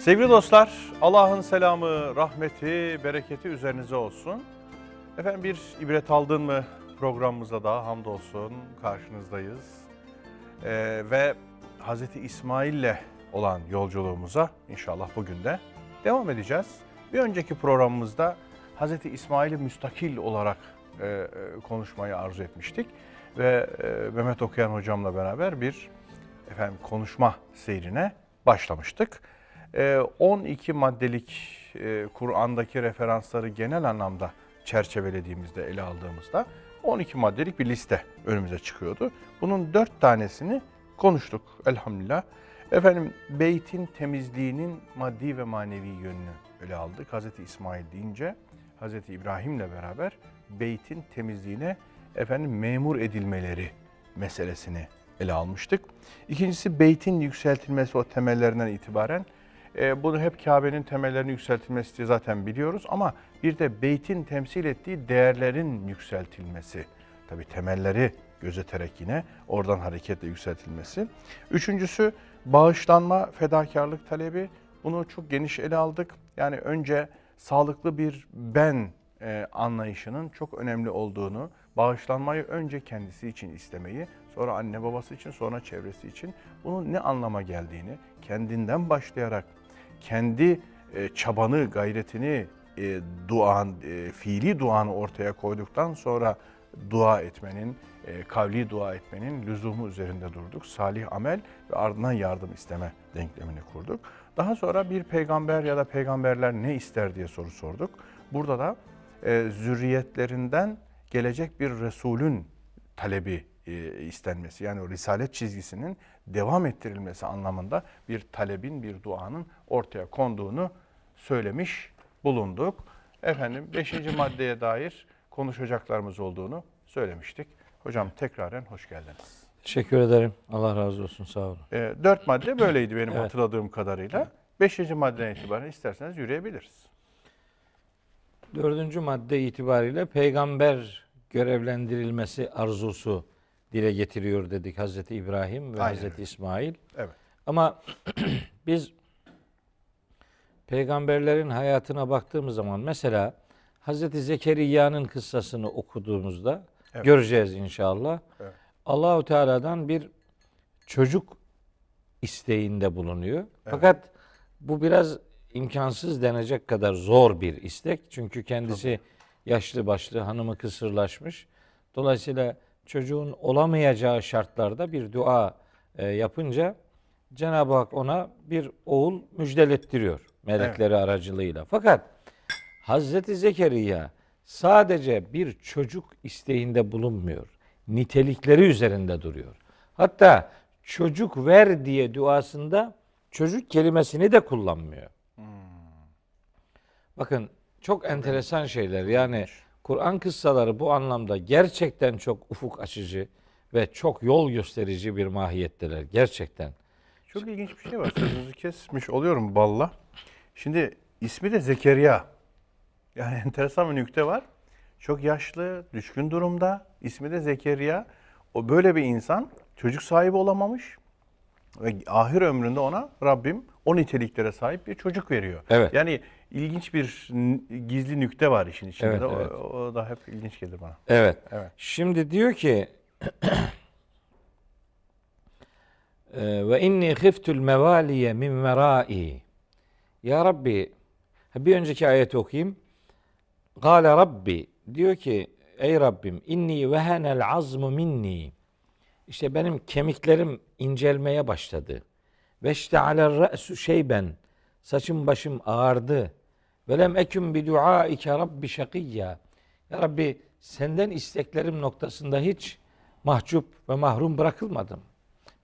Sevgili dostlar, Allah'ın selamı, rahmeti, bereketi üzerinize olsun. Efendim bir ibret aldın mı programımıza da hamdolsun karşınızdayız. Ee, ve Hazreti İsmail'le olan yolculuğumuza inşallah bugün de devam edeceğiz. Bir önceki programımızda Hazreti İsmail'i müstakil olarak e, e, konuşmayı arzu etmiştik. Ve e, Mehmet Okuyan hocamla beraber bir efendim konuşma seyrine başlamıştık. E, 12 maddelik e, Kur'an'daki referansları genel anlamda çerçevelediğimizde, ele aldığımızda 12 maddelik bir liste önümüze çıkıyordu. Bunun 4 tanesini konuştuk elhamdülillah. Efendim beytin temizliğinin maddi ve manevi yönünü ele aldık. Hazreti İsmail deyince Hazreti İbrahim'le beraber beytin temizliğine efendim memur edilmeleri meselesini ele almıştık. İkincisi beytin yükseltilmesi o temellerinden itibaren e, bunu hep Kabe'nin temellerinin yükseltilmesi diye zaten biliyoruz ama bir de beytin temsil ettiği değerlerin yükseltilmesi. Tabi temelleri gözeterek yine oradan hareketle yükseltilmesi. Üçüncüsü bağışlanma, fedakarlık talebi. Bunu çok geniş ele aldık. Yani önce sağlıklı bir ben e, anlayışının çok önemli olduğunu, bağışlanmayı önce kendisi için istemeyi, sonra anne babası için, sonra çevresi için bunun ne anlama geldiğini kendinden başlayarak kendi e, çabanı, gayretini, e, duan, e, fiili duanı ortaya koyduktan sonra dua etmenin, kavli dua etmenin lüzumu üzerinde durduk. Salih amel ve ardından yardım isteme denklemini kurduk. Daha sonra bir peygamber ya da peygamberler ne ister diye soru sorduk. Burada da e, zürriyetlerinden gelecek bir Resulün talebi e, istenmesi yani o risalet çizgisinin devam ettirilmesi anlamında bir talebin, bir duanın ortaya konduğunu söylemiş bulunduk. Efendim beşinci maddeye dair konuşacaklarımız olduğunu söylemiştik. Hocam tekraren hoş geldiniz. Teşekkür ederim. Allah razı olsun. Sağ olun. E, dört madde böyleydi benim Evet. hatırladığım kadarıyla. Beşinci maddeden itibaren isterseniz yürüyebiliriz. Dördüncü madde itibariyle peygamber görevlendirilmesi arzusu dile getiriyor dedik Hazreti İbrahim ve Aynen Hazreti. İsmail. Evet. Ama biz peygamberlerin hayatına baktığımız zaman mesela Hazreti Zekeriya'nın kıssasını okuduğumuzda Evet. göreceğiz inşallah. Evet. Allahu Teala'dan bir çocuk isteğinde bulunuyor. Fakat bu biraz imkansız denecek kadar zor bir istek. Çünkü kendisi yaşlı başlı, hanımı kısırlaşmış. Dolayısıyla çocuğun olamayacağı şartlarda bir dua e, yapınca Cenab-ı Hak ona bir oğul müjdelettiriyor melekleri aracılığıyla. Fakat Hazreti Zekeriya sadece bir çocuk isteğinde bulunmuyor. Nitelikleri üzerinde duruyor. Hatta çocuk ver diye duasında çocuk kelimesini de kullanmıyor. Bakın çok enteresan şeyler. Yani Kur'an kıssaları bu anlamda gerçekten çok ufuk açıcı ve çok yol gösterici bir mahiyetteler. Gerçekten. Çok ilginç bir şey var. Sözünüzü kesmiş oluyorum balla. Şimdi ismi de Zekeriya. Yani enteresan bir nükte var. Çok yaşlı, düşkün durumda. İsmi de Zekeriya. O böyle bir insan çocuk sahibi olamamış. Ve ahir ömründe ona Rabbim o niteliklere sahip bir çocuk veriyor. Evet. Yani ilginç bir gizli nükte var işin içinde. Evet, de. O, evet. o da hep ilginç gelir bana. Evet. Evet. Şimdi diyor ki e, ve inni khiftul mevaliye min verai. Ya Rabbi bir önceki ayeti okuyayım. Gale Rabbi diyor ki ey Rabbim inni vehenel azmu minni. İşte benim kemiklerim incelmeye başladı. Ve işte aler re'su şeyben. Saçım başım ağardı. Ve lem eküm bi duaike rabbi şakiyya. Ya Rabbi senden isteklerim noktasında hiç mahcup ve mahrum bırakılmadım.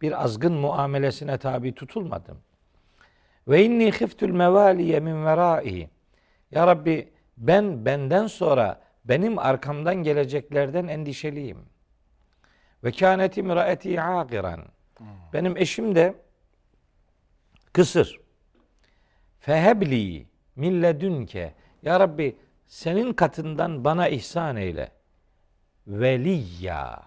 Bir azgın muamelesine tabi tutulmadım. Ve inni khiftul mevaliye min verai. Ya Rabbi ben benden sonra benim arkamdan geleceklerden endişeliyim. Ve kânet imraeti agiran. Benim eşim de kısır. Fehebli min ledünke. Ya Rabbi senin katından bana ihsan eyle. Veliyya.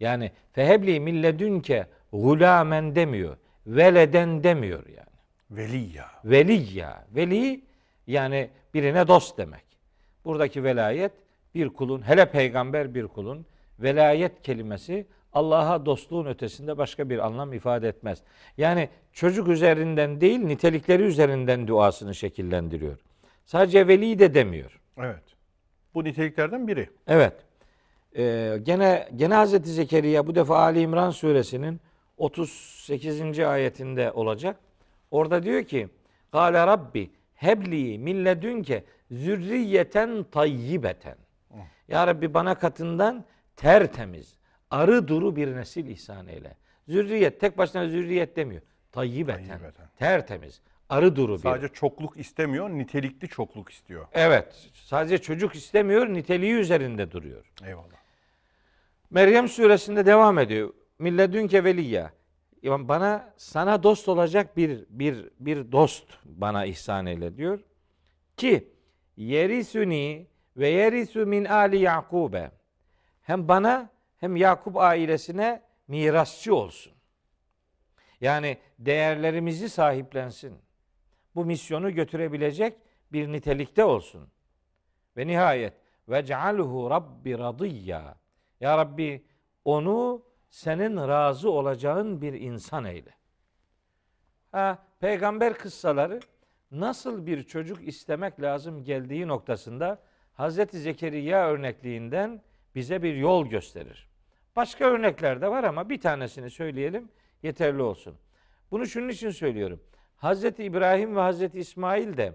Yani fehebli min ledünke gulamen demiyor. Veleden demiyor yani. Veliyya. Veliyya. Veli yani birine dost demek. Buradaki velayet bir kulun, hele peygamber bir kulun velayet kelimesi Allah'a dostluğun ötesinde başka bir anlam ifade etmez. Yani çocuk üzerinden değil, nitelikleri üzerinden duasını şekillendiriyor. Sadece veli de demiyor. Evet. Bu niteliklerden biri. Evet. Ee, gene gene Hazreti Zekeriya bu defa Ali İmran suresinin 38. ayetinde olacak. Orada diyor ki: "Kâle Rabbi hebli min ledünke zürriyeten tayyibeten." Ya Rabbi bana katından tertemiz, arı duru bir nesil ihsan eyle. Zürriyet tek başına zürriyet demiyor. Tayyibeten. Tayyibeten. Tertemiz, arı duru bir. Sadece çokluk istemiyor, nitelikli çokluk istiyor. Evet. Sadece çocuk istemiyor, niteliği üzerinde duruyor. Eyvallah. Meryem suresinde devam ediyor. Milledünke veliyya. Bana sana dost olacak bir bir bir dost bana ihsan eyle diyor. Ki yerisuni ve yerisu min ali Yakube. Hem bana hem Yakup ailesine mirasçı olsun. Yani değerlerimizi sahiplensin. Bu misyonu götürebilecek bir nitelikte olsun. Ve nihayet ve cealhu rabbi radiyya. Ya Rabbi onu senin razı olacağın bir insan eyle. Ha, peygamber kıssaları nasıl bir çocuk istemek lazım geldiği noktasında Hazreti Zekeriya örnekliğinden bize bir yol gösterir. Başka örnekler de var ama bir tanesini söyleyelim yeterli olsun. Bunu şunun için söylüyorum. Hazreti İbrahim ve Hazreti İsmail de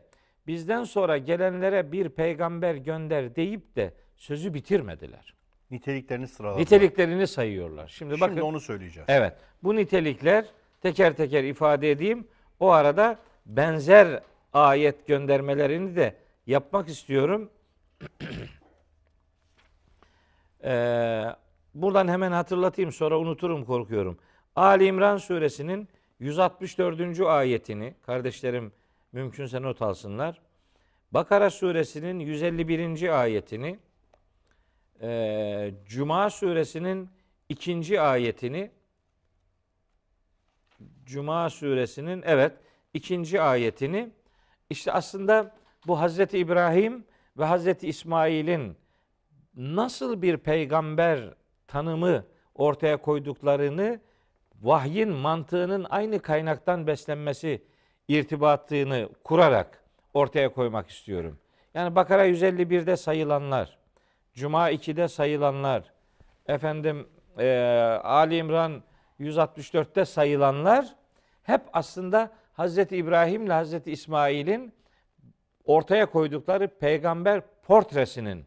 bizden sonra gelenlere bir peygamber gönder deyip de sözü bitirmediler. Niteliklerini sıraladılar. Niteliklerini sayıyorlar. Şimdi, Şimdi bakın onu söyleyeceğiz. Evet. Bu nitelikler teker teker ifade edeyim. O arada benzer ayet göndermelerini de yapmak istiyorum. Ee, buradan hemen hatırlatayım sonra unuturum korkuyorum. Ali İmran suresinin 164. ayetini kardeşlerim mümkünse not alsınlar. Bakara suresinin 151. ayetini ee, Cuma suresinin ikinci ayetini Cuma suresinin evet ikinci ayetini işte aslında bu Hazreti İbrahim ve Hazreti İsmail'in nasıl bir peygamber tanımı ortaya koyduklarını vahyin mantığının aynı kaynaktan beslenmesi irtibatını kurarak ortaya koymak istiyorum. Yani Bakara 151'de sayılanlar, Cuma 2'de sayılanlar, efendim e, Ali İmran 164'te sayılanlar hep aslında Hazreti İbrahim ile Hazreti İsmail'in ortaya koydukları peygamber portresinin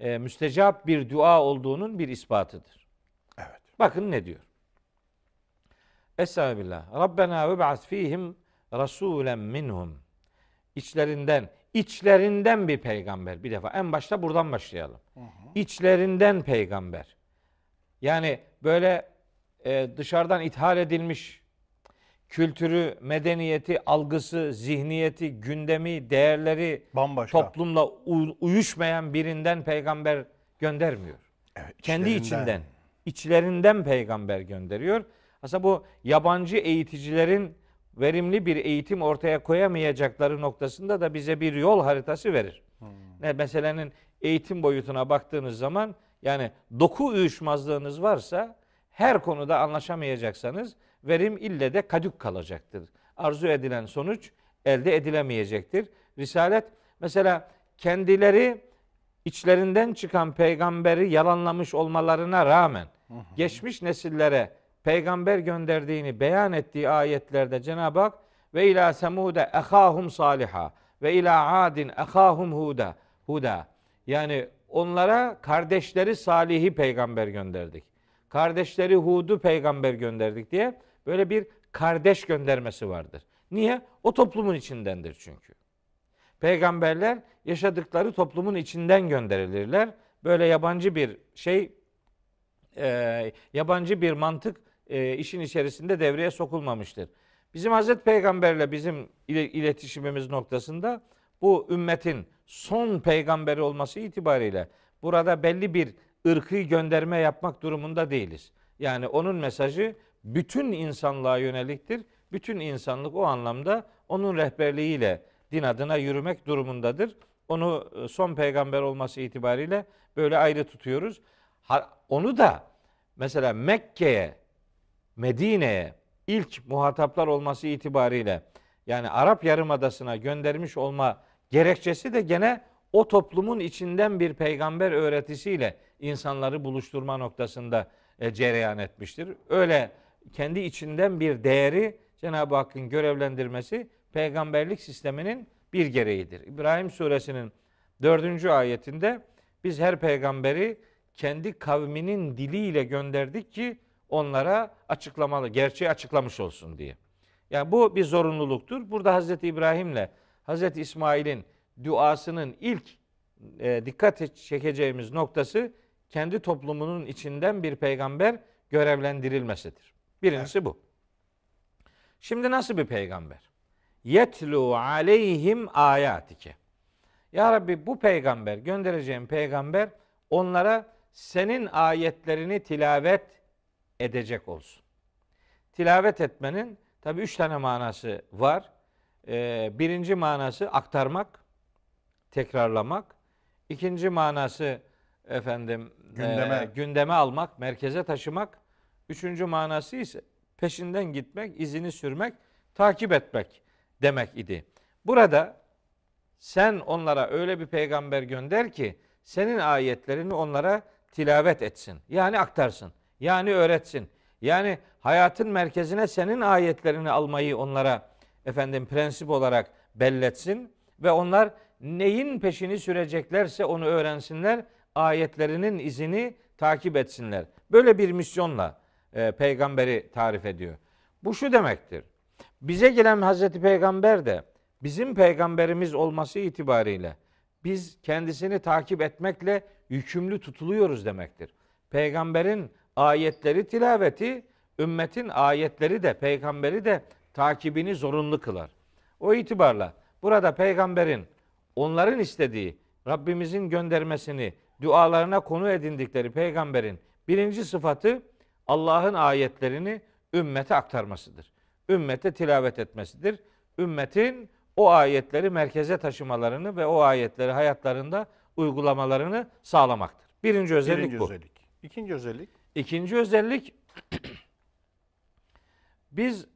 e, müstecap bir dua olduğunun bir ispatıdır. Evet. Bakın ne diyor. Estağfirullah. Rabbena ve ba'at fihim rasulen minhum. İçlerinden, içlerinden bir peygamber. Bir defa en başta buradan başlayalım. İçlerinden peygamber. Yani böyle e, dışarıdan ithal edilmiş kültürü, medeniyeti, algısı, zihniyeti, gündemi, değerleri Bambaşka. toplumla uyuşmayan birinden peygamber göndermiyor. Evet, Kendi içlerinden. içinden, içlerinden peygamber gönderiyor. Aslında bu yabancı eğiticilerin verimli bir eğitim ortaya koyamayacakları noktasında da bize bir yol haritası verir. Ne meselenin eğitim boyutuna baktığınız zaman yani doku uyuşmazlığınız varsa her konuda anlaşamayacaksanız verim ille de kadük kalacaktır. Arzu edilen sonuç elde edilemeyecektir. Risalet mesela kendileri içlerinden çıkan peygamberi yalanlamış olmalarına rağmen geçmiş nesillere peygamber gönderdiğini beyan ettiği ayetlerde Cenab-ı Hak ve ila semude ehahum saliha ve ila adin ehahum huda huda yani onlara kardeşleri Salih'i peygamber gönderdik. Kardeşleri Hud'u peygamber gönderdik diye böyle bir kardeş göndermesi vardır. Niye? O toplumun içindendir çünkü. Peygamberler yaşadıkları toplumun içinden gönderilirler. Böyle yabancı bir şey, e, yabancı bir mantık e, işin içerisinde devreye sokulmamıştır. Bizim Hazreti Peygamberle bizim ile- iletişimimiz noktasında bu ümmetin son peygamberi olması itibariyle burada belli bir ırkı gönderme yapmak durumunda değiliz. Yani onun mesajı bütün insanlığa yöneliktir. Bütün insanlık o anlamda onun rehberliğiyle din adına yürümek durumundadır. Onu e, son peygamber olması itibariyle böyle ayrı tutuyoruz. Onu da mesela Mekke'ye, Medine'ye ilk muhataplar olması itibariyle yani Arap Yarımadası'na göndermiş olma gerekçesi de gene o toplumun içinden bir peygamber öğretisiyle insanları buluşturma noktasında e, cereyan etmiştir. Öyle kendi içinden bir değeri Cenab-ı Hakk'ın görevlendirmesi peygamberlik sisteminin bir gereğidir. İbrahim suresinin dördüncü ayetinde biz her peygamberi kendi kavminin diliyle gönderdik ki onlara açıklamalı, gerçeği açıklamış olsun diye. Yani bu bir zorunluluktur. Burada Hazreti İbrahim'le Hazreti İsmail'in duasının ilk e, dikkat çekeceğimiz noktası kendi toplumunun içinden bir peygamber görevlendirilmesidir. Birincisi bu. Şimdi nasıl bir peygamber? Yetlu aleyhim ayatike. Ya Rabbi bu peygamber, göndereceğim peygamber onlara senin ayetlerini tilavet edecek olsun. Tilavet etmenin tabi üç tane manası var. Ee, birinci manası aktarmak, tekrarlamak. İkinci manası efendim Gündeme. e, gündeme almak, merkeze taşımak. Üçüncü manası ise peşinden gitmek, izini sürmek, takip etmek demek idi. Burada sen onlara öyle bir peygamber gönder ki senin ayetlerini onlara tilavet etsin. Yani aktarsın. Yani öğretsin. Yani hayatın merkezine senin ayetlerini almayı onlara efendim prensip olarak belletsin ve onlar neyin peşini süreceklerse onu öğrensinler, ayetlerinin izini takip etsinler. Böyle bir misyonla e, peygamberi tarif ediyor. Bu şu demektir. Bize gelen Hazreti Peygamber de bizim peygamberimiz olması itibariyle biz kendisini takip etmekle yükümlü tutuluyoruz demektir. Peygamberin ayetleri tilaveti, ümmetin ayetleri de peygamberi de takibini zorunlu kılar. O itibarla burada peygamberin onların istediği Rabbimizin göndermesini dualarına konu edindikleri peygamberin birinci sıfatı Allah'ın ayetlerini ümmete aktarmasıdır. Ümmete tilavet etmesidir. Ümmetin o ayetleri merkeze taşımalarını ve o ayetleri hayatlarında uygulamalarını sağlamaktır. Birinci özellik Birinci bu. özellik. İkinci özellik. İkinci özellik biz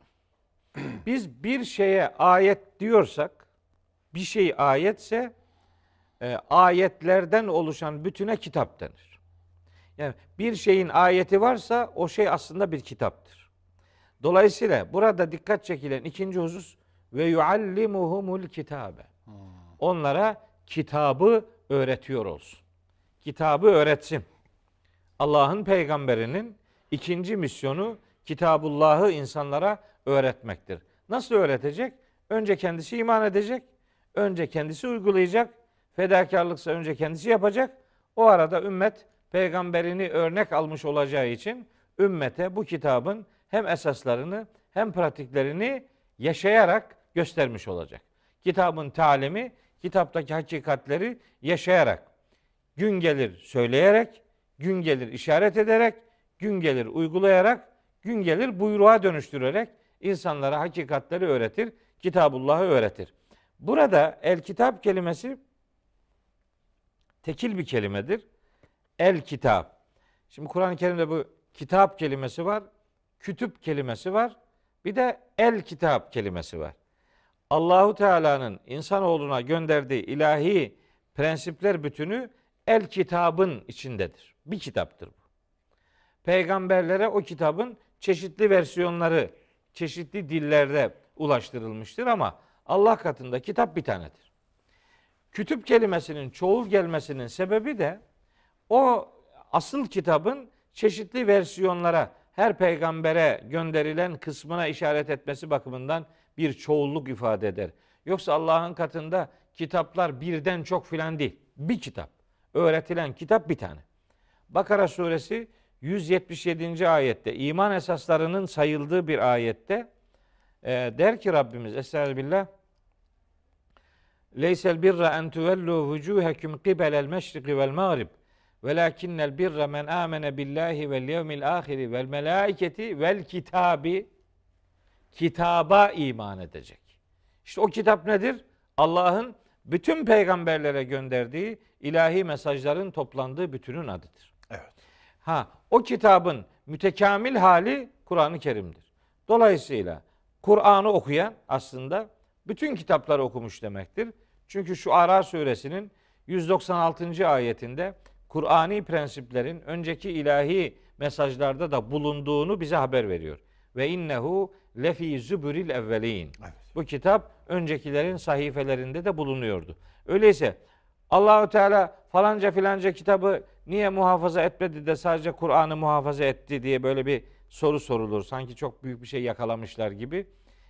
biz bir şeye ayet diyorsak bir şey ayetse e, ayetlerden oluşan bütüne kitap denir. Yani bir şeyin ayeti varsa o şey aslında bir kitaptır. Dolayısıyla burada dikkat çekilen ikinci husus ve yuallimuhumul kitabe. Onlara kitabı öğretiyor olsun. Kitabı öğretsin. Allah'ın peygamberinin ikinci misyonu Kitabullah'ı insanlara öğretmektir. Nasıl öğretecek? Önce kendisi iman edecek, önce kendisi uygulayacak, fedakarlıksa önce kendisi yapacak. O arada ümmet peygamberini örnek almış olacağı için ümmete bu kitabın hem esaslarını hem pratiklerini yaşayarak göstermiş olacak. Kitabın talimi, kitaptaki hakikatleri yaşayarak, gün gelir söyleyerek, gün gelir işaret ederek, gün gelir uygulayarak, gün gelir buyruğa dönüştürerek insanlara hakikatleri öğretir, Kitabullah'ı öğretir. Burada el kitap kelimesi tekil bir kelimedir. El kitap. Şimdi Kur'an-ı Kerim'de bu kitap kelimesi var, kütüp kelimesi var, bir de el kitap kelimesi var. Allahu Teala'nın insanoğluna gönderdiği ilahi prensipler bütünü el kitabın içindedir. Bir kitaptır bu. Peygamberlere o kitabın çeşitli versiyonları, çeşitli dillerde ulaştırılmıştır ama Allah katında kitap bir tanedir. Kütüp kelimesinin çoğul gelmesinin sebebi de o asıl kitabın çeşitli versiyonlara, her peygambere gönderilen kısmına işaret etmesi bakımından bir çoğulluk ifade eder. Yoksa Allah'ın katında kitaplar birden çok filan değil. Bir kitap. Öğretilen kitap bir tane. Bakara suresi 177. ayette iman esaslarının sayıldığı bir ayette e, der ki Rabbimiz Estağfirullah Leysel birra en tuvellu vucuhekum qibelel meşriki vel mağrib velakinnel birra men amene billahi vel yevmil ahiri vel melaiketi vel kitabi kitaba iman edecek. İşte o kitap nedir? Allah'ın bütün peygamberlere gönderdiği ilahi mesajların toplandığı bütünün adıdır. Evet. Ha, o kitabın mütekamil hali Kur'an-ı Kerim'dir. Dolayısıyla Kur'an'ı okuyan aslında bütün kitapları okumuş demektir. Çünkü şu Ara suresinin 196. ayetinde Kur'ani prensiplerin önceki ilahi mesajlarda da bulunduğunu bize haber veriyor. Ve innehu lefi zübüril evvelin. Evet. Bu kitap öncekilerin sahifelerinde de bulunuyordu. Öyleyse Allahü Teala falanca filanca kitabı niye muhafaza etmedi de sadece Kur'an'ı muhafaza etti diye böyle bir soru sorulur. Sanki çok büyük bir şey yakalamışlar gibi.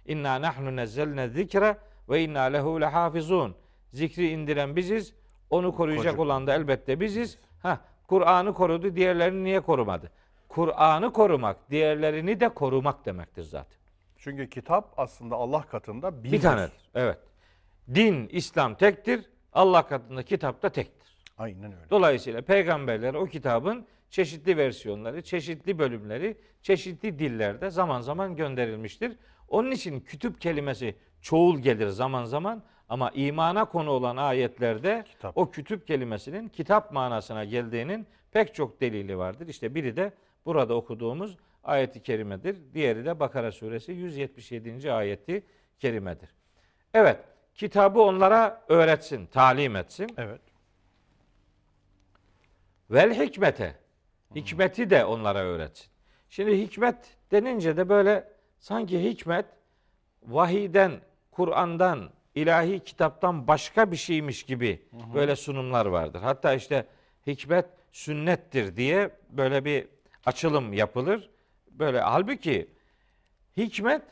İnna nahnu nezzelne zikre ve inna lehu lehafizun. Zikri indiren biziz. Onu koruyacak Koruyacak. olan da elbette biziz. Ha Kur'an'ı korudu, diğerlerini niye korumadı? Kur'an'ı korumak, diğerlerini de korumak demektir zaten. Çünkü kitap aslında Allah katında bir, Bir tanedir. Evet. Din, İslam tektir. Allah katında kitap da tektir. Aynen öyle. Dolayısıyla peygamberler o kitabın çeşitli versiyonları, çeşitli bölümleri, çeşitli dillerde zaman zaman gönderilmiştir. Onun için kütüp kelimesi çoğul gelir zaman zaman ama imana konu olan ayetlerde Kitap. o kütüp kelimesinin kitap manasına geldiğinin pek çok delili vardır. İşte biri de burada okuduğumuz ayeti kerimedir. Diğeri de Bakara suresi 177. ayeti kerimedir. Evet, kitabı onlara öğretsin, talim etsin. Evet. Vel hikmete. Hikmeti de onlara öğretsin. Şimdi hikmet denince de böyle sanki hikmet vahiden, Kur'an'dan, ilahi kitaptan başka bir şeymiş gibi böyle sunumlar vardır. Hatta işte hikmet sünnettir diye böyle bir açılım yapılır. Böyle halbuki hikmet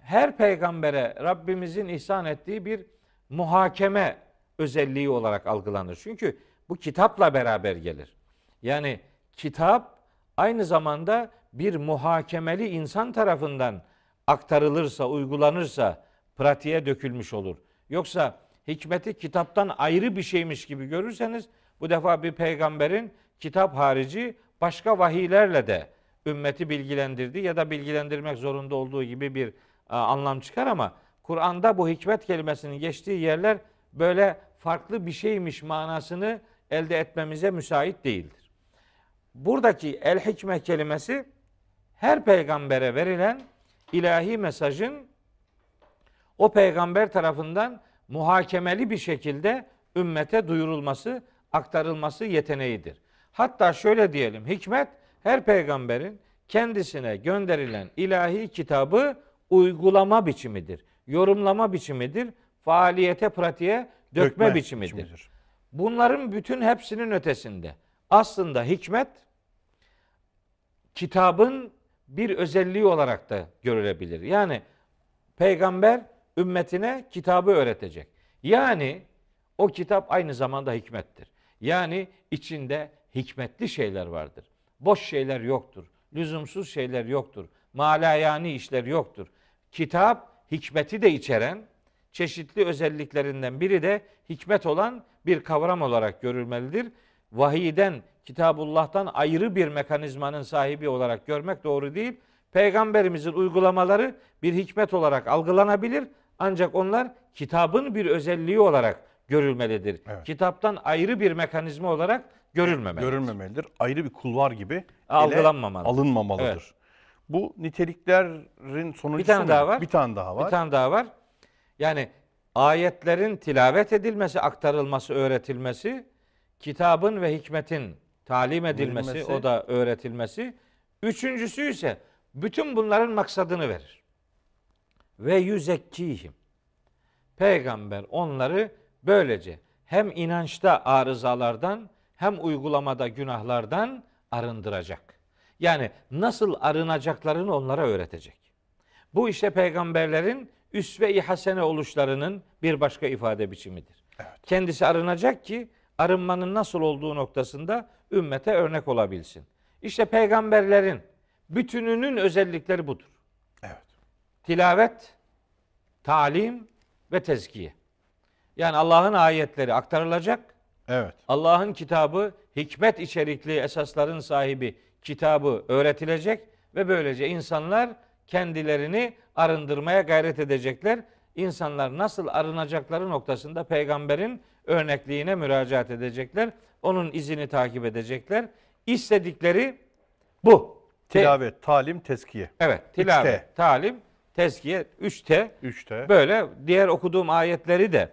her peygambere Rabbimizin ihsan ettiği bir muhakeme özelliği olarak algılanır. Çünkü bu kitapla beraber gelir. Yani kitap aynı zamanda bir muhakemeli insan tarafından aktarılırsa, uygulanırsa pratiğe dökülmüş olur. Yoksa hikmeti kitaptan ayrı bir şeymiş gibi görürseniz bu defa bir peygamberin kitap harici başka vahiylerle de ümmeti bilgilendirdiği ya da bilgilendirmek zorunda olduğu gibi bir a, anlam çıkar ama Kur'an'da bu hikmet kelimesinin geçtiği yerler böyle farklı bir şeymiş manasını elde etmemize müsait değildir. Buradaki el hikme kelimesi her peygambere verilen ilahi mesajın o peygamber tarafından muhakemeli bir şekilde ümmete duyurulması, aktarılması yeteneğidir. Hatta şöyle diyelim, hikmet her peygamberin kendisine gönderilen ilahi kitabı uygulama biçimidir. Yorumlama biçimidir. Faaliyete, pratiğe dökme, biçimidir. Bunların bütün hepsinin ötesinde aslında hikmet kitabın bir özelliği olarak da görülebilir. Yani peygamber ümmetine kitabı öğretecek. Yani o kitap aynı zamanda hikmettir. Yani içinde hikmetli şeyler vardır. Boş şeyler yoktur. Lüzumsuz şeyler yoktur. Malayani işler yoktur. Kitap hikmeti de içeren çeşitli özelliklerinden biri de hikmet olan bir kavram olarak görülmelidir. Vahiyden, Kitabullah'tan ayrı bir mekanizmanın sahibi olarak görmek doğru değil. Peygamberimizin uygulamaları bir hikmet olarak algılanabilir. Ancak onlar kitabın bir özelliği olarak görülmelidir. Evet. Kitaptan ayrı bir mekanizma olarak görülmemelidir. Görülmemelidir. Ayrı bir kulvar gibi ele Algılanmamalı. alınmamalıdır. Evet. Bu niteliklerin sonuncusu Bir tane daha var. Bir tane daha var. Bir tane daha var. Yani ayetlerin tilavet edilmesi, aktarılması, öğretilmesi, kitabın ve hikmetin talim edilmesi, Verilmesi. o da öğretilmesi. Üçüncüsü ise bütün bunların maksadını verir. Ve yüzekkihim. Peygamber onları böylece hem inançta arızalardan hem uygulamada günahlardan arındıracak. Yani nasıl arınacaklarını onlara öğretecek. Bu işte peygamberlerin üsve-i hasene oluşlarının bir başka ifade biçimidir. Kendisi arınacak ki arınmanın nasıl olduğu noktasında ümmete örnek olabilsin. İşte peygamberlerin bütününün özellikleri budur. Tilavet, talim ve tezkiye. Yani Allah'ın ayetleri aktarılacak. Evet. Allah'ın kitabı hikmet içerikli esasların sahibi kitabı öğretilecek ve böylece insanlar kendilerini arındırmaya gayret edecekler. insanlar nasıl arınacakları noktasında peygamberin örnekliğine müracaat edecekler. Onun izini takip edecekler. İstedikleri bu. Tilavet, talim, teskiye. Evet, tilavet, talim, tezkiye, 3T. Üçte. Böyle diğer okuduğum ayetleri de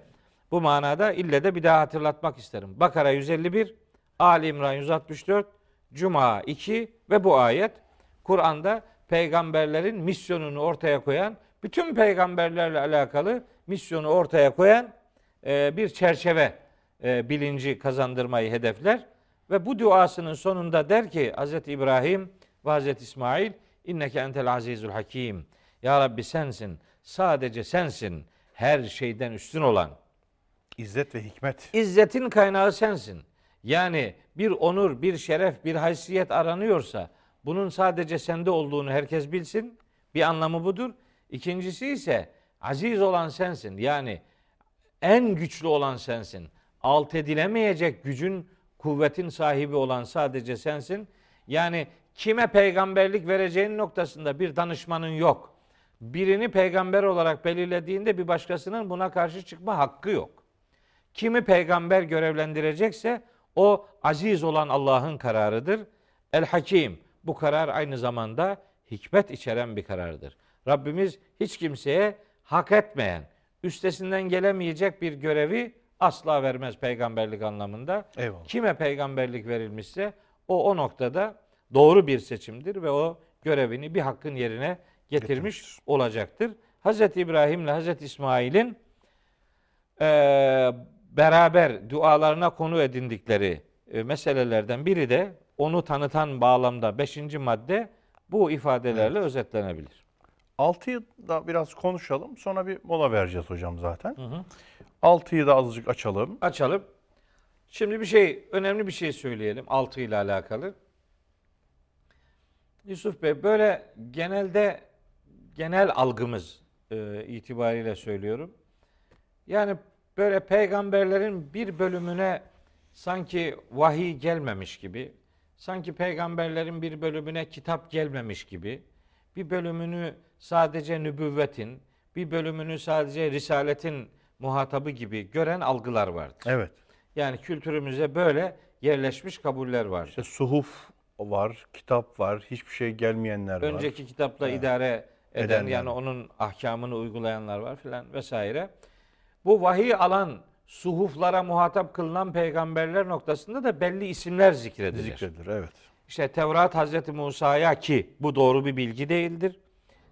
bu manada ille de bir daha hatırlatmak isterim. Bakara 151, Ali İmran 164, Cuma 2 ve bu ayet Kur'an'da peygamberlerin misyonunu ortaya koyan, bütün peygamberlerle alakalı misyonu ortaya koyan e, bir çerçeve e, bilinci kazandırmayı hedefler. Ve bu duasının sonunda der ki Hz. İbrahim ve Hz. İsmail inneke entel azizul hakim. Ya Rabbi sensin, sadece sensin her şeyden üstün olan. İzzet ve hikmet. İzzetin kaynağı sensin. Yani bir onur, bir şeref, bir haysiyet aranıyorsa bunun sadece sende olduğunu herkes bilsin. Bir anlamı budur. İkincisi ise aziz olan sensin. Yani en güçlü olan sensin. Alt edilemeyecek gücün, kuvvetin sahibi olan sadece sensin. Yani kime peygamberlik vereceğin noktasında bir danışmanın yok. Birini peygamber olarak belirlediğinde bir başkasının buna karşı çıkma hakkı yok. Kimi peygamber görevlendirecekse o aziz olan Allah'ın kararıdır. El Hakim bu karar aynı zamanda hikmet içeren bir karardır. Rabbimiz hiç kimseye hak etmeyen, üstesinden gelemeyecek bir görevi asla vermez peygamberlik anlamında. Eyvallah. Kime peygamberlik verilmişse o o noktada doğru bir seçimdir ve o görevini bir hakkın yerine getirmiş Getirmiştir. olacaktır. Hz. İbrahim ile Hz. İsmail'in eee, beraber dualarına konu edindikleri e, meselelerden biri de onu tanıtan bağlamda 5. madde bu ifadelerle özetlenebilir. Altıyı da biraz konuşalım. Sonra bir mola vereceğiz hocam zaten. Altıyı da azıcık açalım. Açalım. Şimdi bir şey, önemli bir şey söyleyelim 6 ile alakalı. Yusuf Bey böyle genelde genel algımız e, itibariyle söylüyorum. Yani böyle peygamberlerin bir bölümüne sanki vahiy gelmemiş gibi, sanki peygamberlerin bir bölümüne kitap gelmemiş gibi, bir bölümünü sadece nübüvvetin, bir bölümünü sadece risaletin muhatabı gibi gören algılar vardır. Evet. Yani kültürümüze böyle yerleşmiş kabuller var. İşte suhuf var, kitap var, hiçbir şey gelmeyenler var. Önceki kitapla idare eden Edenler. yani onun ahkamını uygulayanlar var filan vesaire. Bu vahiy alan suhuflara muhatap kılınan peygamberler noktasında da belli isimler zikredilir. Zikredilir, evet. İşte Tevrat Hazreti Musa'ya ki bu doğru bir bilgi değildir.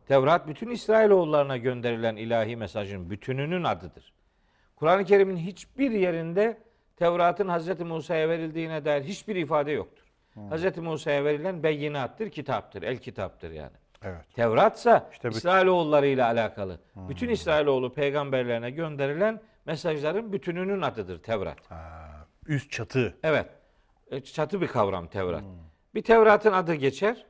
Tevrat bütün İsrailoğullarına gönderilen ilahi mesajın bütününün adıdır. Kur'an-ı Kerim'in hiçbir yerinde Tevrat'ın Hazreti Musa'ya verildiğine dair hiçbir ifade yoktur. Hazreti Musa'ya verilen beyinattır, kitaptır, el kitaptır yani. Evet. Tevratsa İşte bütün- İsrailoğulları ile alakalı. Bütün İsrailoğlu peygamberlerine gönderilen mesajların bütününün adıdır Tevrat. Ha, üst çatı. Evet. E, Çatı bir kavram Tevrat. Bir Tevrat'ın adı geçer.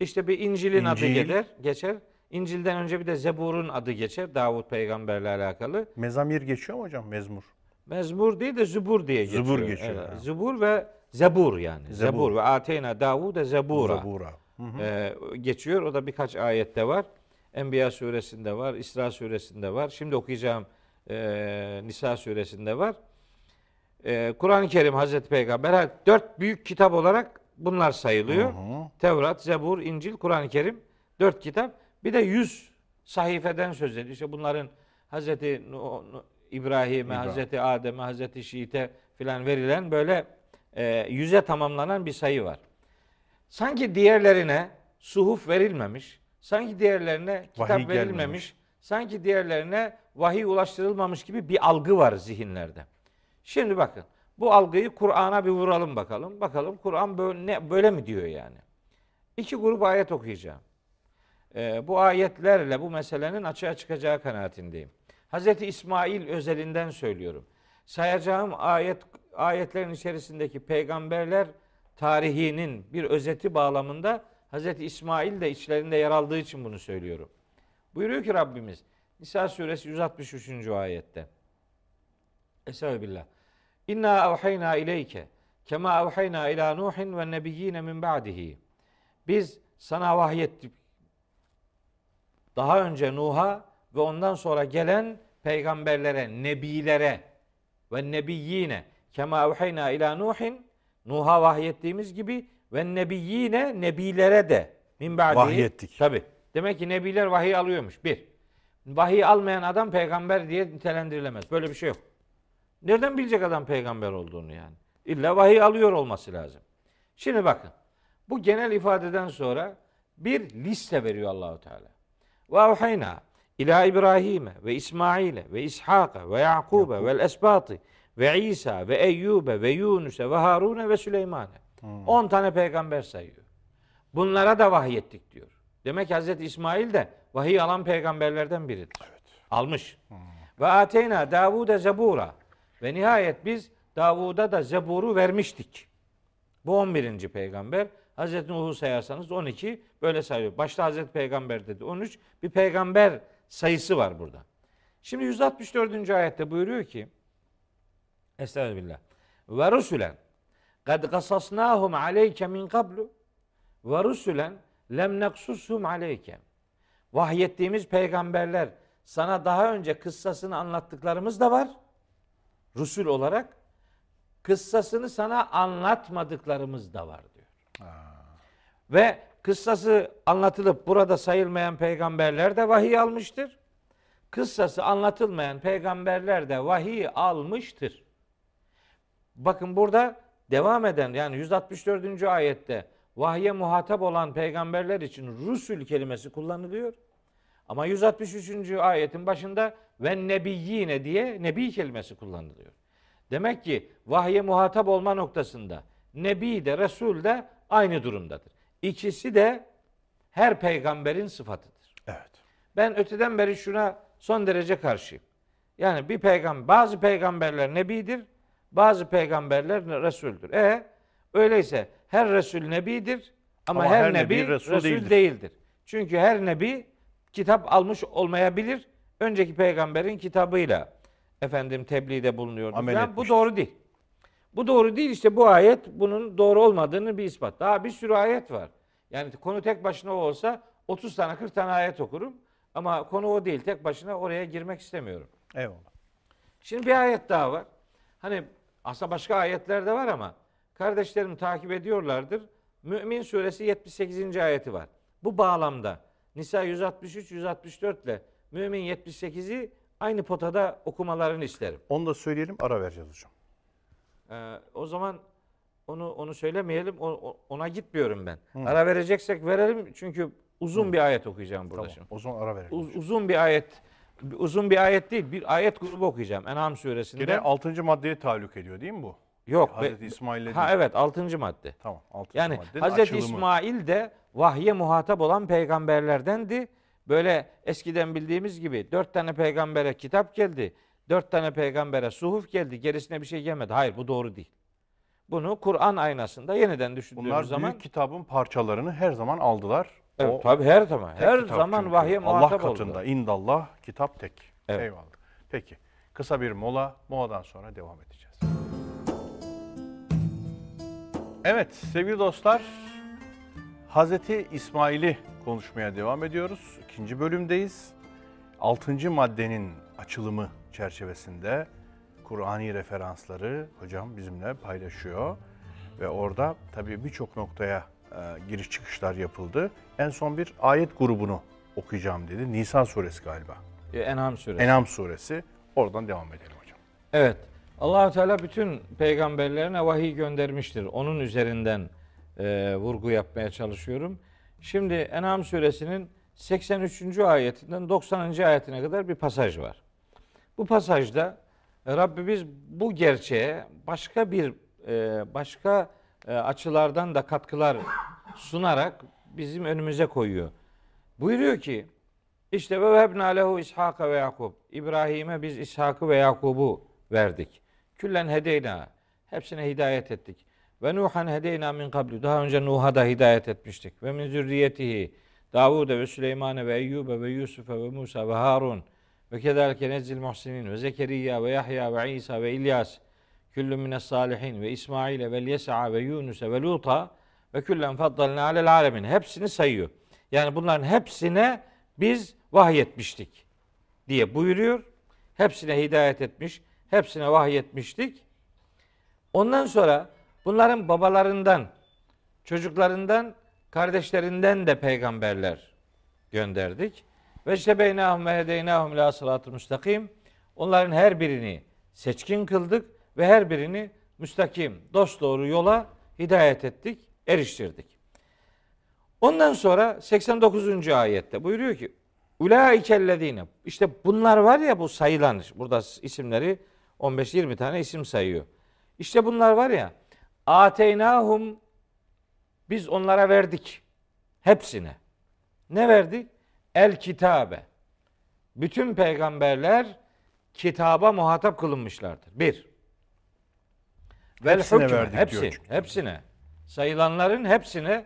İşte bir İncil'in adı İncil. gelir, geçer. İncil'den önce bir de Zebur'un adı geçer. Davut peygamberle alakalı. Mezamir geçiyor mu hocam? Mezmur. Mezmur değil de Zubur diye geçiyor. Zubur geçiyor, Evet. Zubur ve Zebur yani. Zebur, Zebur. ve Ateyna Davud'e Zebura. Zabura. Hı hı. Ee, geçiyor. O da birkaç ayette var. Enbiya suresinde var, İsra suresinde var. Şimdi okuyacağım e, Nisa suresinde var. E, Kur'an-ı Kerim Hazreti Peygamber dört büyük kitap olarak bunlar sayılıyor. Hı hı. Tevrat, Zebur, İncil, Kur'an-ı Kerim dört kitap. Bir de yüz sayfeden söz ediyor. İşte bunların Hazreti İbrahim'e, İbrahim. Hazreti Adem'e, Hazreti Şiit'e filan verilen böyle e, yüze tamamlanan bir sayı var. Sanki diğerlerine suhuf verilmemiş, sanki diğerlerine kitap Vahiy verilmemiş, gelmemiş. sanki diğerlerine vahiy ulaştırılmamış gibi bir algı var zihinlerde. Şimdi bakın, bu algıyı Kur'an'a bir vuralım bakalım. Bakalım Kur'an böyle, ne, böyle mi diyor yani? İki grup ayet okuyacağım. Ee, bu ayetlerle bu meselenin açığa çıkacağı kanaatindeyim. Hazreti İsmail özelinden söylüyorum. Sayacağım ayet ayetlerin içerisindeki peygamberler tarihinin bir özeti bağlamında Hazreti İsmail de içlerinde yer aldığı için bunu söylüyorum. Buyuruyor ki Rabbimiz Nisa suresi 163. ayette. Estağfirullah. İnna evhayna ileyke kema evhayna ila Nuhin ve nebiyyine min ba'dihi. Biz sana vahyettik. Daha önce Nuh'a ve ondan sonra gelen peygamberlere, nebilere ve nebiyyine kema evheyna ila Nuhin Nuh'a vahyettiğimiz gibi ve nebiyyine nebilere de min ba'dihi Vahyettik. Tabi. Demek ki nebiler vahiy alıyormuş. Bir. Vahiy almayan adam peygamber diye nitelendirilemez. Böyle bir şey yok. Nereden bilecek adam peygamber olduğunu yani? İlla vahiy alıyor olması lazım. Şimdi bakın. Bu genel ifadeden sonra bir liste veriyor Allahu Teala. Ve avhayna ila İbrahim'e ve İsmail'e ve İshak'a ve Yakub'e ve esbatı ve İsa ve Eyyub'e ve Yunus'e ve Harun'e ve Süleyman'e. 10 tane peygamber sayıyor. Bunlara da vahyettik diyor. Demek ki Hazreti İsmail de vahiy alan peygamberlerden biridir. Almış. Ve ateyna Davud'e zebura. Ve nihayet biz Davud'a da zeburu vermiştik. Bu 11. peygamber. Hazreti Nuh'u sayarsanız 12 böyle sayıyor. Başta Hazreti Peygamber dedi 13. Bir peygamber sayısı var burada. Şimdi 164. ayette buyuruyor ki Estağfirullah. Ve rusulen kad kasasnahum aleyke min kablu ve rusulen lem neksushum aleyke. Vahyettiğimiz peygamberler sana daha önce kıssasını anlattıklarımız da var. Rusul olarak kıssasını sana anlatmadıklarımız da var diyor. Ve kıssası anlatılıp burada sayılmayan peygamberler de vahiy almıştır. Kıssası anlatılmayan peygamberler de vahiy almıştır. Bakın burada devam eden yani 164. ayette vahye muhatap olan peygamberler için Rusul kelimesi kullanılıyor. Ama 163. ayetin başında ve nebiyyine diye nebi kelimesi kullanılıyor. Demek ki vahye muhatap olma noktasında nebi de resul de aynı durumdadır. İkisi de her peygamberin sıfatıdır. Evet. Ben öteden beri şuna son derece karşıyım. Yani bir peygamber, bazı peygamberler nebidir, bazı peygamberler resuldür. E öyleyse her resul nebidir ama, Ama her, her nebi, nebi resul, resul değildir. değildir. Çünkü her nebi kitap almış olmayabilir. Önceki peygamberin kitabıyla efendim tebliğde bulunuyordu. Amel. Bu doğru değil. Bu doğru değil işte bu ayet bunun doğru olmadığını bir ispat. Daha bir sürü ayet var. Yani konu tek başına o olsa 30 tane 40 tane ayet okurum. Ama konu o değil. Tek başına oraya girmek istemiyorum. Eyvallah. Şimdi bir ayet daha var. Hani aslında başka ayetler de var ama kardeşlerim takip ediyorlardır. Mümin suresi 78. ayeti var. Bu bağlamda Nisa 163 164 ile Mümin 78'i aynı potada okumalarını isterim. Onu da söyleyelim ara vereceğiz hocam. Ee, o zaman onu onu söylemeyelim. O- ona gitmiyorum ben. Ara vereceksek verelim çünkü uzun bir ayet okuyacağım burada Tamam. şimdi. O zaman ara verelim. Uz- uzun bir ayet uzun bir ayet değil, bir ayet grubu okuyacağım En'am suresinde. Yine 6. maddeye tahallük ediyor değil mi bu? Yok. Hazreti İsmail'le Ha evet 6. madde. Tamam. 6. Yani Hazreti açılımı. İsmail de vahye muhatap olan peygamberlerdendi. Böyle eskiden bildiğimiz gibi dört tane peygambere kitap geldi. Dört tane peygambere suhuf geldi. Gerisine bir şey gelmedi. Hayır bu doğru değil. Bunu Kur'an aynasında yeniden düşündüğümüz Bunlar zaman büyük kitabın parçalarını her zaman aldılar. Evet, O tabii her zaman her zaman vahye Allah muhatap katında oldu. indallah kitap tek. Evet. Eyvallah. Peki. Kısa bir mola. Moladan sonra devam edeceğiz. Evet sevgili dostlar. Hazreti İsmail'i konuşmaya devam ediyoruz. İkinci bölümdeyiz. Altıncı maddenin açılımı çerçevesinde Kur'ani referansları hocam bizimle paylaşıyor. Ve orada tabii birçok noktaya giriş çıkışlar yapıldı. En son bir ayet grubunu okuyacağım dedi. Nisa suresi galiba. Ee, En'am suresi. Enam suresi. Oradan devam edelim hocam. Evet. Allahu Teala bütün peygamberlerine vahiy göndermiştir. Onun üzerinden e, vurgu yapmaya çalışıyorum. Şimdi En'am suresinin 83. ayetinden 90. ayetine kadar bir pasaj var. Bu pasajda e, Rabbimiz bu gerçeğe başka bir e, başka e, açılardan da katkılar sunarak bizim önümüze koyuyor. Buyuruyor ki işte ve vehebna lehu İshaka ve Yakub. İbrahim'e biz İshak'ı ve Yakub'u verdik. Küllen hedeyna. Hepsine hidayet ettik. Ve Nuhan hedeyna min kablu. Daha önce Nuh'a da hidayet etmiştik. Ve min zürriyetihi Davud'e ve Süleyman'e ve Eyyub'e ve Yusuf'e ve Musa ve Harun ve kedalike nezzil muhsinin ve Zekeriya ve Yahya ve İsa ve İlyas küllün mines salihin ve İsmail'e ve Yes'a ve Yunus'e ve Lut'a ve küllen faddalna alel alemin. Hepsini sayıyor. Yani bunların hepsine biz vahyetmiştik. diye buyuruyor. Hepsine hidayet etmiş, hepsine vahyetmiştik. Ondan sonra bunların babalarından, çocuklarından, kardeşlerinden de peygamberler gönderdik. Ve işte beynahum ve hedeynahum la sıratı müstakim. Onların her birini seçkin kıldık ve her birini müstakim, dosdoğru yola hidayet ettik, eriştirdik. Ondan sonra 89. ayette buyuruyor ki Ulaikellezine işte bunlar var ya bu sayılan burada isimleri 15-20 tane isim sayıyor. İşte bunlar var ya ateynahum biz onlara verdik hepsine. Ne verdik? El kitabe. Bütün peygamberler kitaba muhatap kılınmışlardır. Bir. Vel Hepsine hükme. verdik hepsi, diyor çünkü. hepsine. Sayılanların hepsine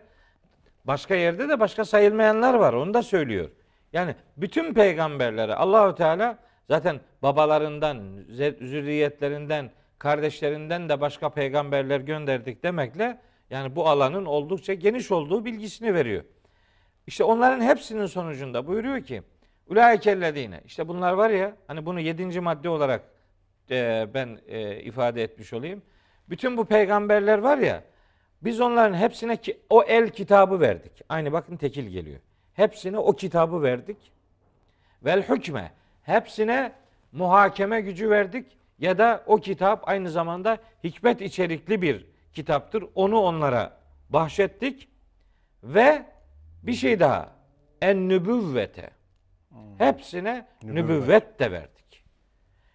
başka yerde de başka sayılmayanlar var. Onu da söylüyor. Yani bütün peygamberlere Allahu Teala zaten babalarından, zü- zürriyetlerinden, kardeşlerinden de başka peygamberler gönderdik demekle yani bu alanın oldukça geniş olduğu bilgisini veriyor. İşte onların hepsinin sonucunda buyuruyor ki Ulaikellezine işte bunlar var ya hani bunu yedinci madde olarak e, ben e, ifade etmiş olayım. Bütün bu peygamberler var ya biz onların hepsine ki, o el kitabı verdik. Aynı bakın tekil geliyor. Hepsine o kitabı verdik. Vel hükme hepsine muhakeme gücü verdik ya da o kitap aynı zamanda hikmet içerikli bir kitaptır. Onu onlara bahşettik ve bir şey daha en nübüvvete hepsine Nübüvvet. nübüvvet de verdik.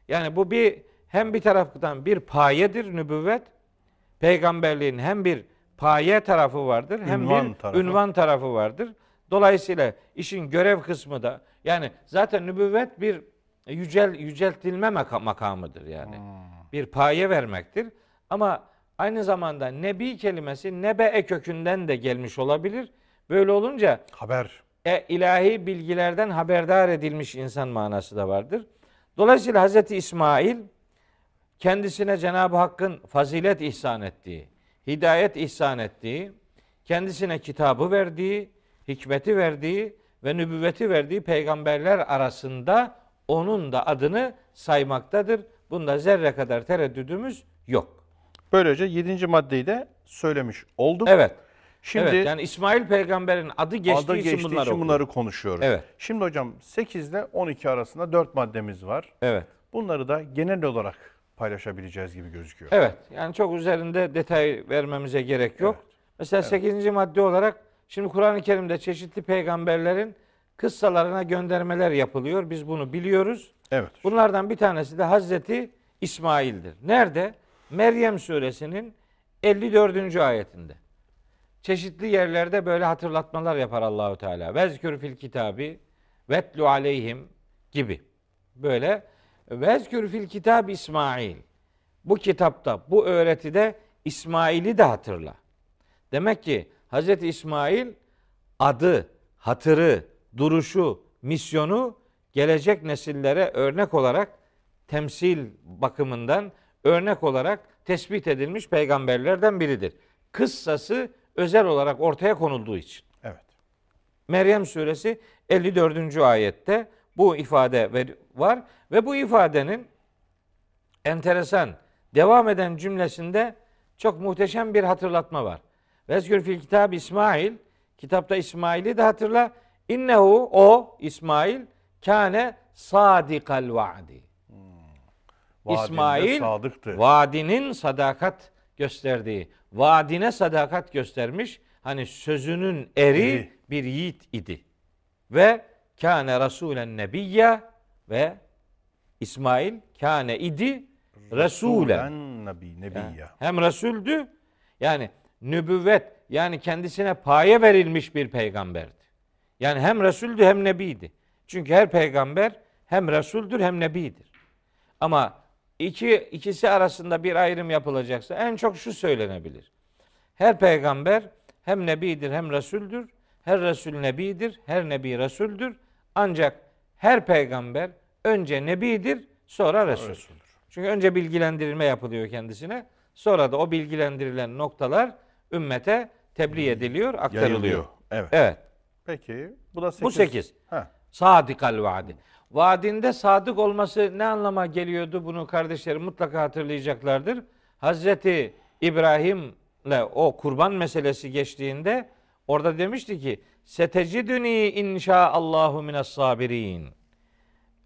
Yani bu bir hem bir taraftan bir payedir nübüvvet. Peygamberliğin hem bir paye tarafı vardır hem Ünvan bir tarafı. ünvan tarafı vardır. Dolayısıyla işin görev kısmı da yani zaten nübüvvet bir yücel yüceltilme maka- makamıdır yani. Bir paye vermektir. Ama aynı zamanda nebi kelimesi nebe kökünden de gelmiş olabilir. Böyle olunca Haber. e, ilahi bilgilerden haberdar edilmiş insan manası da vardır. Dolayısıyla Hazreti İsmail kendisine Cenab-ı Hakk'ın fazilet ihsan ettiği, hidayet ihsan ettiği, kendisine kitabı verdiği, hikmeti verdiği ve nübüvveti verdiği peygamberler arasında onun da adını saymaktadır. Bunda zerre kadar tereddüdümüz yok. Böylece yedinci maddeyi de söylemiş olduk. Evet. Şimdi evet, yani İsmail peygamberin adı geçtiği adı için geçtiği bunları için bunları konuşuyoruz. Evet. Şimdi hocam 8 ile 12 arasında 4 maddemiz var. Evet. Bunları da genel olarak paylaşabileceğiz gibi gözüküyor. Evet. Yani çok üzerinde detay vermemize gerek yok. Mesela 8. madde olarak şimdi Kur'an-ı Kerim'de çeşitli peygamberlerin kıssalarına göndermeler yapılıyor. Biz bunu biliyoruz. Evet. Bunlardan bir tanesi de Hazreti İsmail'dir. Nerede? Meryem suresinin 54. ayetinde. Çeşitli yerlerde böyle hatırlatmalar yapar Allahu Teala. Vezkür fil kitabi vetlu aleyhim gibi. Böyle vezkür fil kitab İsmail. Bu kitapta, bu öğretide İsmail'i de hatırla. Demek ki Hazreti İsmail adı, hatırı, duruşu, misyonu gelecek nesillere örnek olarak temsil bakımından örnek olarak tespit edilmiş peygamberlerden biridir. Kıssası özel olarak ortaya konulduğu için. Evet. Meryem suresi 54. ayette bu ifade var ve bu ifadenin enteresan devam eden cümlesinde çok muhteşem bir hatırlatma var. Vezkür fil kitab İsmail kitapta İsmail'i de hatırla. İnnehu o İsmail kâne sadikal vaadi. Vaadinde İsmail sadıktı. vaadinin sadakat gösterdiği, vaadine sadakat göstermiş. Hani sözünün eri Eri. bir yiğit idi. Ve kâne rasûlen nebiyya ve İsmail kâne idi. Resulen Nebi, Nebiyya. Hem Resuldü yani nübüvvet yani kendisine paye verilmiş bir peygamberdi. Yani hem Resuldü hem Nebiydi. Çünkü her peygamber hem Resuldür hem Nebidir. Ama iki, ikisi arasında bir ayrım yapılacaksa en çok şu söylenebilir. Her peygamber hem Nebidir hem Resuldür. Her Resul Nebidir, her Nebi Resuldür. Ancak her peygamber önce Nebidir, sonra Resuldür. Çünkü önce bilgilendirme yapılıyor kendisine. Sonra da o bilgilendirilen noktalar ümmete tebliğ ediliyor, aktarılıyor. Yayılıyor. Evet. Evet. Peki bu da 8. Bu 8. Heh. Sadikal vaadi. vaadinde sadık olması ne anlama geliyordu bunu kardeşlerim mutlaka hatırlayacaklardır. Hazreti İbrahim'le o kurban meselesi geçtiğinde orada demişti ki setecidüni inşaallahu minas sabirin.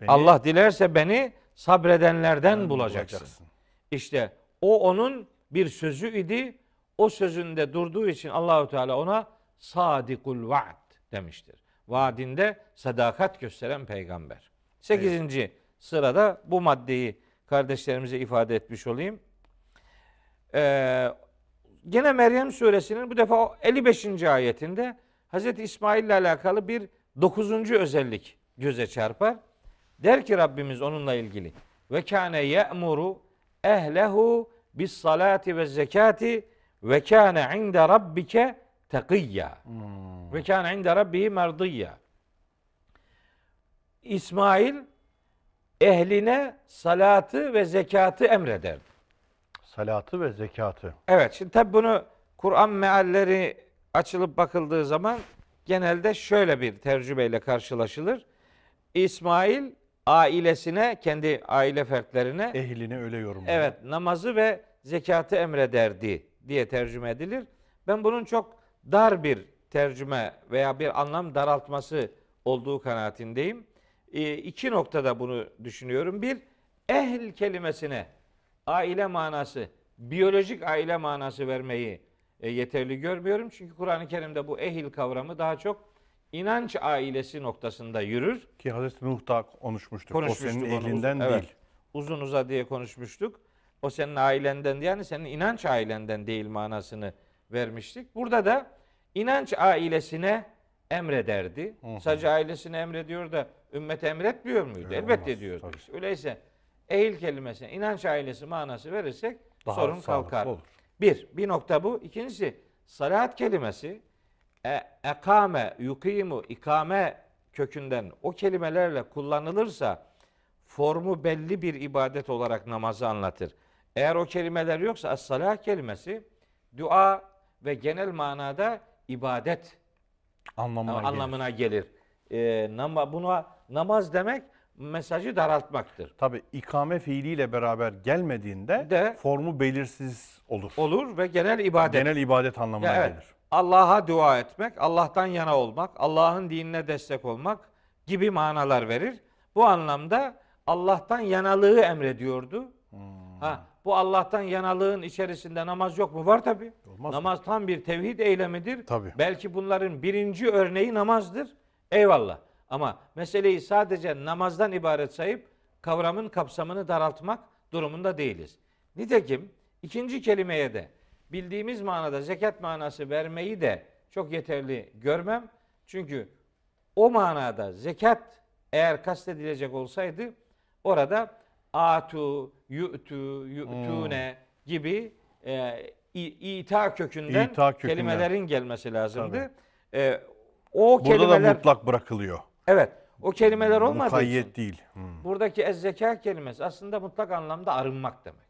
Beni Allah dilerse beni sabredenlerden ben bulacaksın. İşte o onun bir sözü idi. O sözünde durduğu için Allahu Teala ona sadikul vaad demiştir. Vaadinde sadakat gösteren peygamber. Sekizinci sırada bu maddeyi kardeşlerimize ifade etmiş olayım. Ee, gene Meryem suresinin bu defa 55. ayetinde Hz. İsmail ile alakalı bir dokuzuncu özellik göze çarpar. Der ki Rabbimiz onunla ilgili ve kâne ye'muru ehlehu bis salati ve zekati ve kâne inde rabbike tekiyya. Ve kâne inde rabbihi merdiyya. İsmail ehline salatı ve zekatı emrederdi. Salatı ve zekatı. Evet şimdi tabi bunu Kur'an mealleri açılıp bakıldığı zaman genelde şöyle bir tercümeyle karşılaşılır. İsmail ailesine, kendi aile fertlerine Ehline öyle yorumluyor. evet namazı ve zekatı emrederdi diye tercüme edilir. Ben bunun çok dar bir tercüme veya bir anlam daraltması olduğu kanaatindeyim. E, iki noktada bunu düşünüyorum. Bir, ehl kelimesine aile manası, biyolojik aile manası vermeyi e, yeterli görmüyorum. Çünkü Kur'an-ı Kerim'de bu ehil kavramı daha çok inanç ailesi noktasında yürür. Ki Hazreti Nuh da konuşmuştuk. Konuşmuştuk o senin onu ehlinden evet. değil. Uzun uza diye konuşmuştuk. O senin ailenden yani senin inanç ailenden değil manasını vermiştik. Burada da inanç ailesine emrederdi. Sadece ailesine emrediyor da ümmet emretmiyor muydu? Öyle Elbette olmaz, diyordu. tabii. Öyleyse ehil kelimesine inanç ailesi manası verirsek Daha sorun kalkar. olur. Bir, bir nokta bu. İkincisi salat kelimesi e, ekame, yukimu, ikame kökünden o kelimelerle kullanılırsa formu belli bir ibadet olarak namazı anlatır. Eğer o kelimeler yoksa as-salah kelimesi dua ve genel manada ibadet Anlamına gelir. anlamına gelir. Ee, nama, buna namaz demek mesajı daraltmaktır. Tabi ikame fiiliyle beraber gelmediğinde De- formu belirsiz olur. Olur ve genel ibadet. Genel ibadet anlamına Ya evet, gelir. Allah'a dua etmek, Allah'tan yana olmak, Allah'ın dinine destek olmak gibi manalar verir. Bu anlamda Allah'tan yanalığı emrediyordu. Hmm. Ha, bu Allah'tan yanalığın içerisinde namaz yok mu? Var tabi. Olmaz mı? Namaz tam bir tevhid eylemidir. Tabii. Belki bunların birinci örneği namazdır. Eyvallah. Ama meseleyi sadece namazdan ibaret sayıp kavramın kapsamını daraltmak durumunda değiliz. Nitekim ikinci kelimeye de bildiğimiz manada zekat manası vermeyi de çok yeterli görmem. Çünkü o manada zekat eğer kastedilecek olsaydı orada atu, yu'tu, yu'tune gibi e, ita kökünden İta kökünden. kelimelerin gelmesi lazımdı. E, o Burada kelimeler da mutlak bırakılıyor. Evet o kelimeler olmadığı için Mukayyet değil. Hmm. buradaki ez-zeka kelimesi aslında mutlak anlamda arınmak demektir.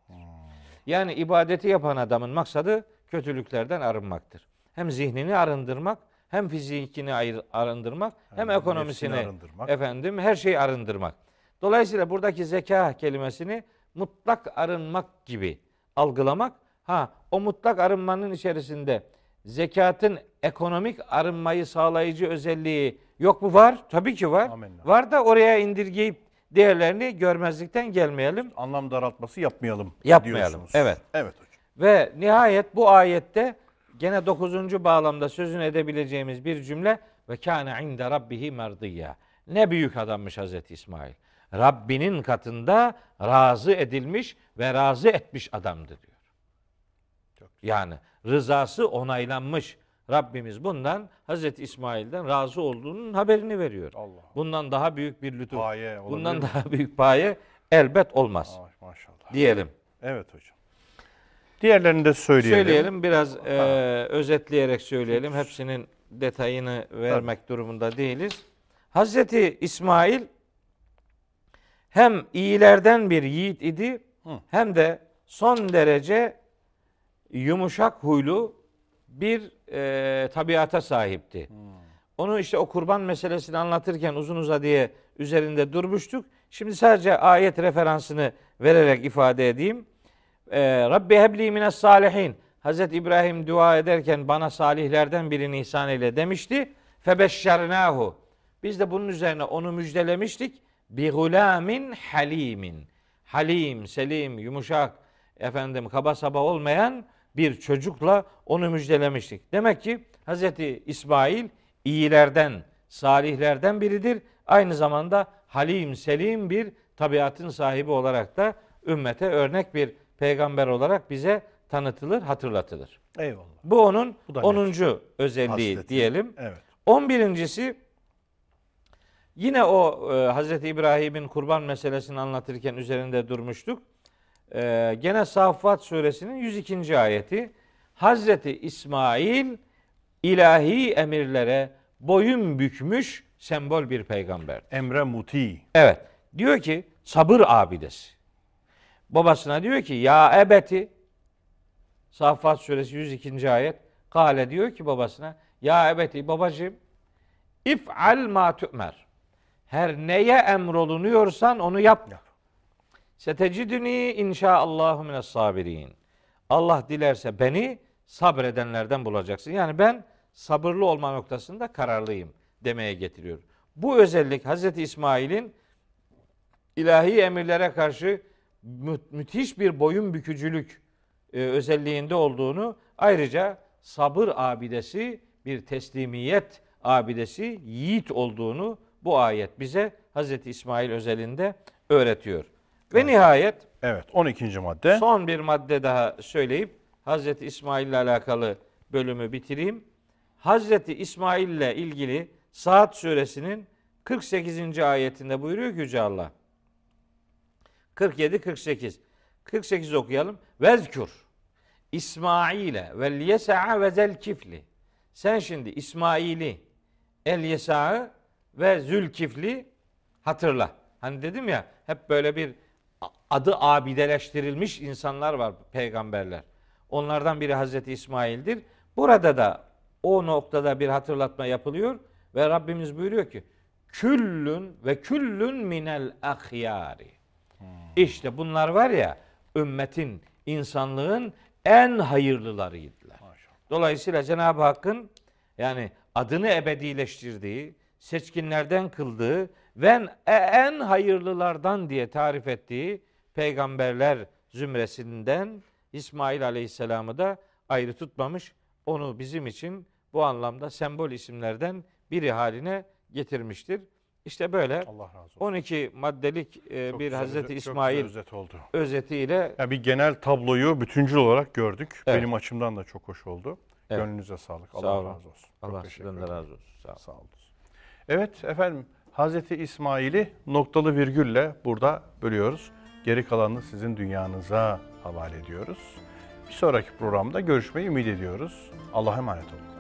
Yani ibadeti yapan adamın maksadı kötülüklerden arınmaktır. Hem zihnini arındırmak, hem fizikini ayır- arındırmak, hem, ekonomisini nefsini arındırmak. efendim her şeyi arındırmak. Dolayısıyla buradaki zeka kelimesini mutlak arınmak gibi algılamak. Ha o mutlak arınmanın içerisinde zekatın ekonomik arınmayı sağlayıcı özelliği yok mu? Var. Tabii ki var. Amenna. Var da oraya indirgeyip değerlerini görmezlikten gelmeyelim. Anlam daraltması yapmayalım. Yapmayalım, diyorsunuz. evet. Evet hocam. Ve nihayet bu ayette gene 9. bağlamda sözünü edebileceğimiz bir cümle ve kâne inde rabbihi merdiyya. Ne büyük adammış Hazreti İsmail. Rabbinin katında razı edilmiş ve razı etmiş adamdı diyor. Yani rızası onaylanmış. Rabbimiz bundan Hazreti İsmail'den razı olduğunun haberini veriyor. Allah. Bundan daha büyük bir lütuf. Paye olabilir bundan daha büyük paye elbet olmaz Aa, maşallah. diyelim. Evet hocam. Diğerlerini de söyleyelim. Söyleyelim biraz e, özetleyerek söyleyelim. Hepsinin detayını vermek durumunda değiliz. Hazreti İsmail hem iyilerden bir yiğit idi Hı. hem de son derece yumuşak huylu bir e, tabiata sahipti. Onu işte o kurban meselesini anlatırken uzun uza diye üzerinde durmuştuk. Şimdi sadece ayet referansını vererek ifade edeyim. Ee, Rabbi hebli mines salihin. Hazreti İbrahim dua ederken bana salihlerden birini ihsan eyle demişti. Febeşşernahu. Biz de bunun üzerine onu müjdelemiştik. Bi gulamin halimin. Halim, selim, yumuşak, efendim kaba saba olmayan bir çocukla onu müjdelemiştik. Demek ki Hazreti İsmail iyilerden, salihlerden biridir. Aynı zamanda halim, selim bir tabiatın sahibi olarak da ümmete örnek bir peygamber olarak bize tanıtılır, hatırlatılır. Eyvallah. Bu onun Bu da 10. özelliği Hasleti. diyelim. Evet. 11.si yine o e, Hazreti İbrahim'in kurban meselesini anlatırken üzerinde durmuştuk. E, gene Saffat suresinin 102. ayeti. Hazreti İsmail ilahi emirlere boyun bükmüş sembol bir peygamber. Emre muti. Evet. Diyor ki sabır abidesi. Babasına diyor ki ya ebeti Saffat suresi 102. ayet. Kale diyor ki babasına ya ebeti babacığım if'al ma tu'mer. Her neye emrolunuyorsan onu yap. Yap. Setecidüni inşaallahu mines sabirin. Allah dilerse beni sabredenlerden bulacaksın. Yani ben sabırlı olma noktasında kararlıyım demeye getiriyor. Bu özellik Hazreti İsmail'in ilahi emirlere karşı mü- müthiş bir boyun bükücülük e, özelliğinde olduğunu ayrıca sabır abidesi bir teslimiyet abidesi yiğit olduğunu bu ayet bize Hazreti İsmail özelinde öğretiyor. Ve nihayet Evet. 12. madde. son bir madde daha söyleyip Hazreti İsmail ile alakalı bölümü bitireyim. Hazreti İsmail ile ilgili Saat suresinin 48. ayetinde buyuruyor ki Yüce Allah. 47 48. 48 okuyalım. Vezkur İsmail'e vel yesa'a ve zel kifli. Sen şimdi İsmail'i, El Yesa'ı ve Zülkifli hatırla. Hani dedim ya hep böyle bir adı abideleştirilmiş insanlar var peygamberler. Onlardan biri Hazreti İsmail'dir. Burada da o noktada bir hatırlatma yapılıyor ve Rabbimiz buyuruyor ki küllün ve küllün minel ahyari. İşte bunlar var ya ümmetin, insanlığın en hayırlılarıydılar. Maşallah. Dolayısıyla Cenab-ı Hakk'ın yani adını ebedileştirdiği, seçkinlerden kıldığı ve en hayırlılardan diye tarif ettiği peygamberler zümresinden İsmail Aleyhisselam'ı da ayrı tutmamış. Onu bizim için bu anlamda sembol isimlerden biri haline getirmiştir. İşte böyle Allah razı olsun. 12 maddelik e, Çok bir güzel Hazreti İsmail özet oldu. özetiyle Yani bir genel tabloyu bütüncül olarak gördük. Evet. Benim açımdan da çok hoş oldu. Evet. Gönlünüze sağlık. Sağ Allah olun. razı olsun. Allah sizden de razı olsun. Sağ olun. Sağ olun. Evet efendim Hazreti İsmail'i noktalı virgülle burada bölüyoruz. Geri kalanını sizin dünyanıza havale ediyoruz. Bir sonraki programda görüşmeyi ümit ediyoruz. Allah'a emanet olun.